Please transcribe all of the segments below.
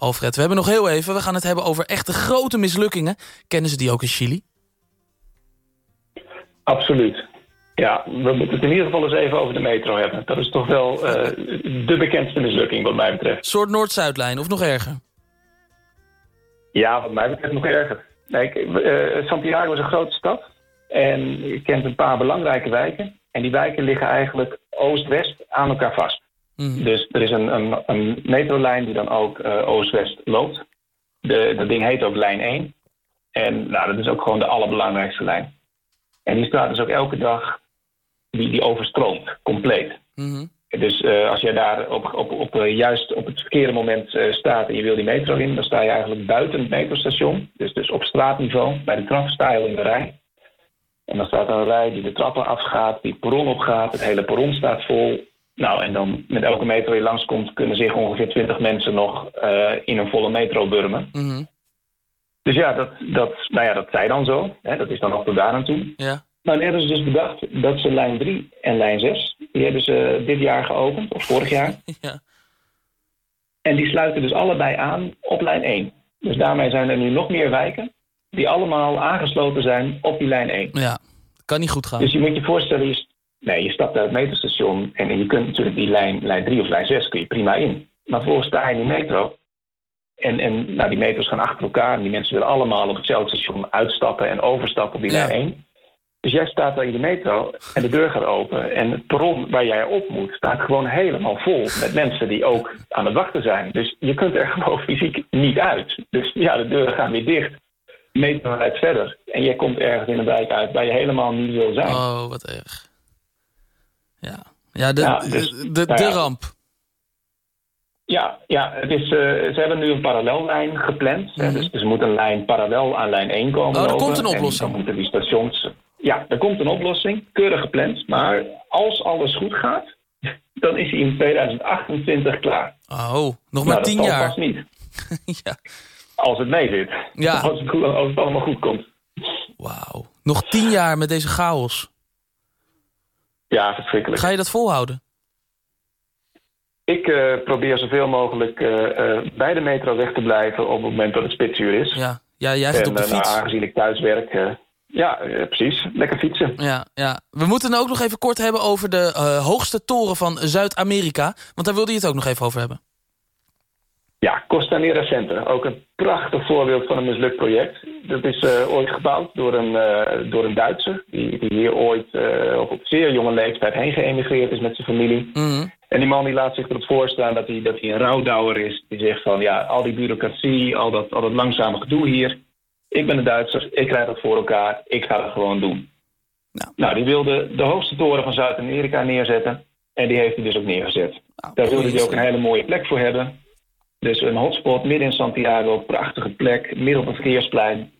Alfred, we hebben nog heel even. We gaan het hebben over echte grote mislukkingen. Kennen ze die ook in Chili? Absoluut. Ja, we moeten het in ieder geval eens even over de metro hebben. Dat is toch wel uh, de bekendste mislukking wat mij betreft. soort Noord-Zuidlijn, of nog erger? Ja, wat mij betreft nog erger. Kijk, uh, Santiago is een grote stad. En je kent een paar belangrijke wijken. En die wijken liggen eigenlijk oost-west aan elkaar vast. Mhm. Dus er is een, een, een, metrolijn die dan ook uh, oost-west loopt. De, dat ding heet ook lijn 1. En nou, dat is ook gewoon de allerbelangrijkste lijn. En die staat dus ook elke dag, die, die overstroomt, compleet. Mhm. Dus uh, als jij daar op, op, op, uh, juist op het verkeerde moment uh, staat en je wil die metro in, dan sta je eigenlijk buiten het metrostation. Dus, dus op straatniveau, bij de trap sta je al in de rij. En dan staat er een rij die de trappen afgaat, die perron opgaat. Het hele perron staat vol. Nou, en dan met elke metro die langskomt... kunnen zich ongeveer 20 mensen nog uh, in een volle metro burmen. Mm Dus ja dat, dat, nou ja, dat zij dan zo. Hè, dat is dan ook tot daar aan toe. Ja. Maar dan hebben ze dus bedacht dat ze lijn 3 en lijn 6... die hebben ze dit jaar geopend, of vorig jaar. Ja. En die sluiten dus allebei aan op lijn 1. Dus daarmee zijn er nu nog meer wijken die allemaal aangesloten zijn op die lijn 1. Ja, kan niet goed gaan. Dus je moet je voorstellen, je, nee, je stapt uit het metrostation en je kunt natuurlijk die lijn, lijn 3 of lijn 6 kun je prima in. Maar vervolgens sta je in die metro en, en nou, die metros gaan achter elkaar en die mensen willen allemaal op hetzelfde station uitstappen en overstappen op die lijn 1. Dus jij staat daar in de metro en de deur gaat open. En het perron waar jij op moet staat gewoon helemaal vol met mensen die ook aan het wachten zijn. Dus je kunt er gewoon fysiek niet uit. Dus ja, de deuren gaan weer dicht meterheid verder. En jij komt ergens in een wijk uit waar je helemaal niet wil zijn. Oh, wat erg. Ja, ja de, dus, de, de, nou ramp. Ja, ja het is, uh, ze hebben nu een parallellijn gepland. Mm dus, dus er moet een lijn parallel aan lijn 1 komen. Oh, er komt een oplossing. dan moeten die stations... Ja, er komt een oplossing. Keurig gepland. Maar als alles goed gaat, dan is hij in 2028 klaar. Oh, nog maar nou, tien jaar. Dat niet. ja. Als het mee zit. Ja. Als, het, als het allemaal goed komt. Wauw. Nog tien jaar met deze chaos. Ja, verschrikkelijk. Ga je dat volhouden? Ik uh, probeer zoveel mogelijk uh, uh, bij de metro weg te blijven op het moment dat het spitsuur is. Ja, ja jij zit op de fiets. Nou, aangezien ik thuis werk, ja, precies. Lekker fietsen. Ja, ja. We moeten het ook nog even kort hebben over de hoogste toren van Zuid-Amerika. Want daar wilde je het ook nog even over hebben. Ja, Costanera Center. Ook een prachtig voorbeeld van een mislukt project. Dat is uh, ooit gebouwd door een, uh, door een Duitser... die, die hier ooit uh, op zeer jonge leeftijd heen geëmigreerd is met zijn familie. Mm En die man die laat zich erop voorstaan dat hij, dat hij een rouwdouwer is. Die zegt van, ja, al die bureaucratie, al dat, al dat langzame gedoe hier... ik ben een Duitser, ik krijg dat voor elkaar, ik ga dat gewoon doen. Nou, nou die wilde de hoogste toren van Zuid-Amerika neerzetten... en die heeft hij dus ook neergezet. Nou, Daar wilde hij ook een hele mooie plek voor hebben... Dus een hotspot midden in Santiago, prachtige plek, midden op een verkeersplein.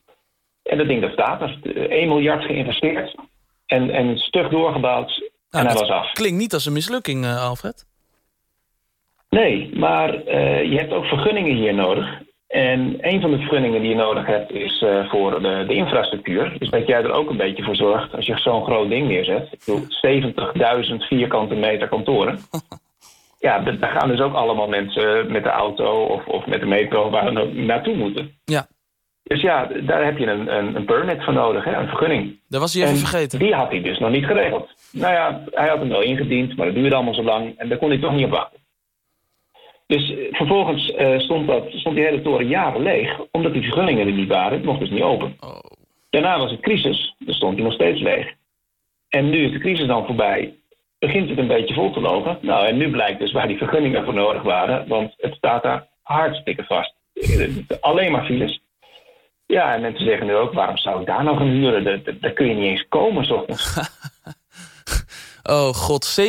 En dat ding dat staat er. 1 miljard geïnvesteerd en, en stug doorgebouwd en hij was af. Klinkt niet als een mislukking, uh, Alfred. Nee, maar uh, je hebt ook vergunningen hier nodig. En een van de vergunningen die je nodig hebt is uh, voor de, de, infrastructuur. Dus dat jij er ook een beetje voor zorgt als je zo'n groot ding neerzet. Ik bedoel, 70.000 vierkante meter kantoren. ja, daar gaan dus ook allemaal mensen met de auto of, of met de metro waar we naartoe moeten. Ja. Dus ja, daar heb je een, een, een permit voor nodig, hè, een vergunning. Dat was hij even vergeten. Die had hij dus nog niet geregeld. Nou ja, hij had hem wel ingediend, maar dat duurde allemaal zo lang en daar kon hij toch niet op wachten. Dus eh, vervolgens uh, stond, dat, stond die hele toren jaren leeg, omdat die vergunningen er niet waren. Het mocht dus niet open. Oh. Daarna was het crisis, dan stond hij nog steeds leeg. En nu is de crisis dan voorbij begint het een beetje vol te lopen. Nou, en nu blijkt dus waar die vergunningen voor nodig waren, want het staat daar hartstikke vast. Alleen maar files. Ja, en mensen zeggen nu ook, waarom zou ik daar nog een huren? Daar, kun je niet eens komen, s oh god,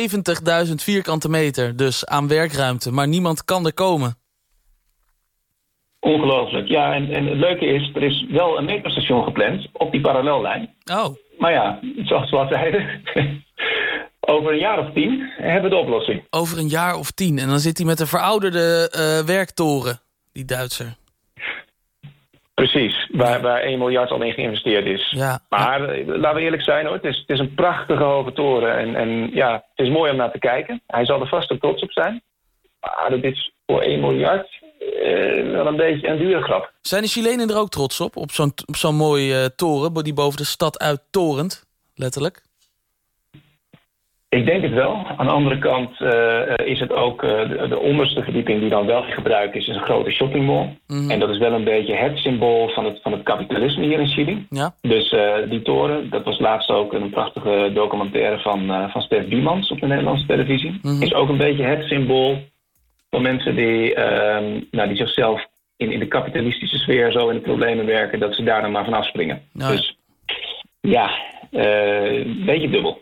70.000 vierkante meter dus aan werkruimte, maar niemand kan er komen. Ongelooflijk, ja. En, en het leuke is, er is wel een metrostation gepland op die parallellijn. Oh. Maar ja, zoals we al zeiden, over een jaar of tien hebben we de oplossing. Over een jaar of tien. En dan zit hij met een verouderde uh, werktoren, die Duitser. Precies, waar, waar 1 miljard al in geïnvesteerd is. Ja, maar eh, laten we eerlijk zijn hoor, het is, het is een prachtige hoge toren. En, en ja, het is mooi om naar te kijken. Hij zal er vast ook trots op zijn. Maar dat is voor 1 miljard wel een beetje een dure grap. Zijn de Chilenen er ook trots op? Op zo'n zo'n mooie toren die boven de stad uittorent, letterlijk? Ik denk het wel. Aan de andere kant uh, is het ook uh, de, de, onderste verdieping die dan wel gebruikt is, is een grote shoppingmall. Mm En dat is wel een beetje het symbool van het, van het kapitalisme hier in Chili. Ja. Dus uh, die toren, dat was laatst ook een prachtige documentaire van, van Stef Biemans op de Nederlandse televisie. Mm Is ook een beetje het symbool van mensen die, ehm, nou, die zichzelf in, in de kapitalistische sfeer zo in de problemen werken, dat ze daar dan maar van afspringen. Nou, dus ja, een beetje dubbel.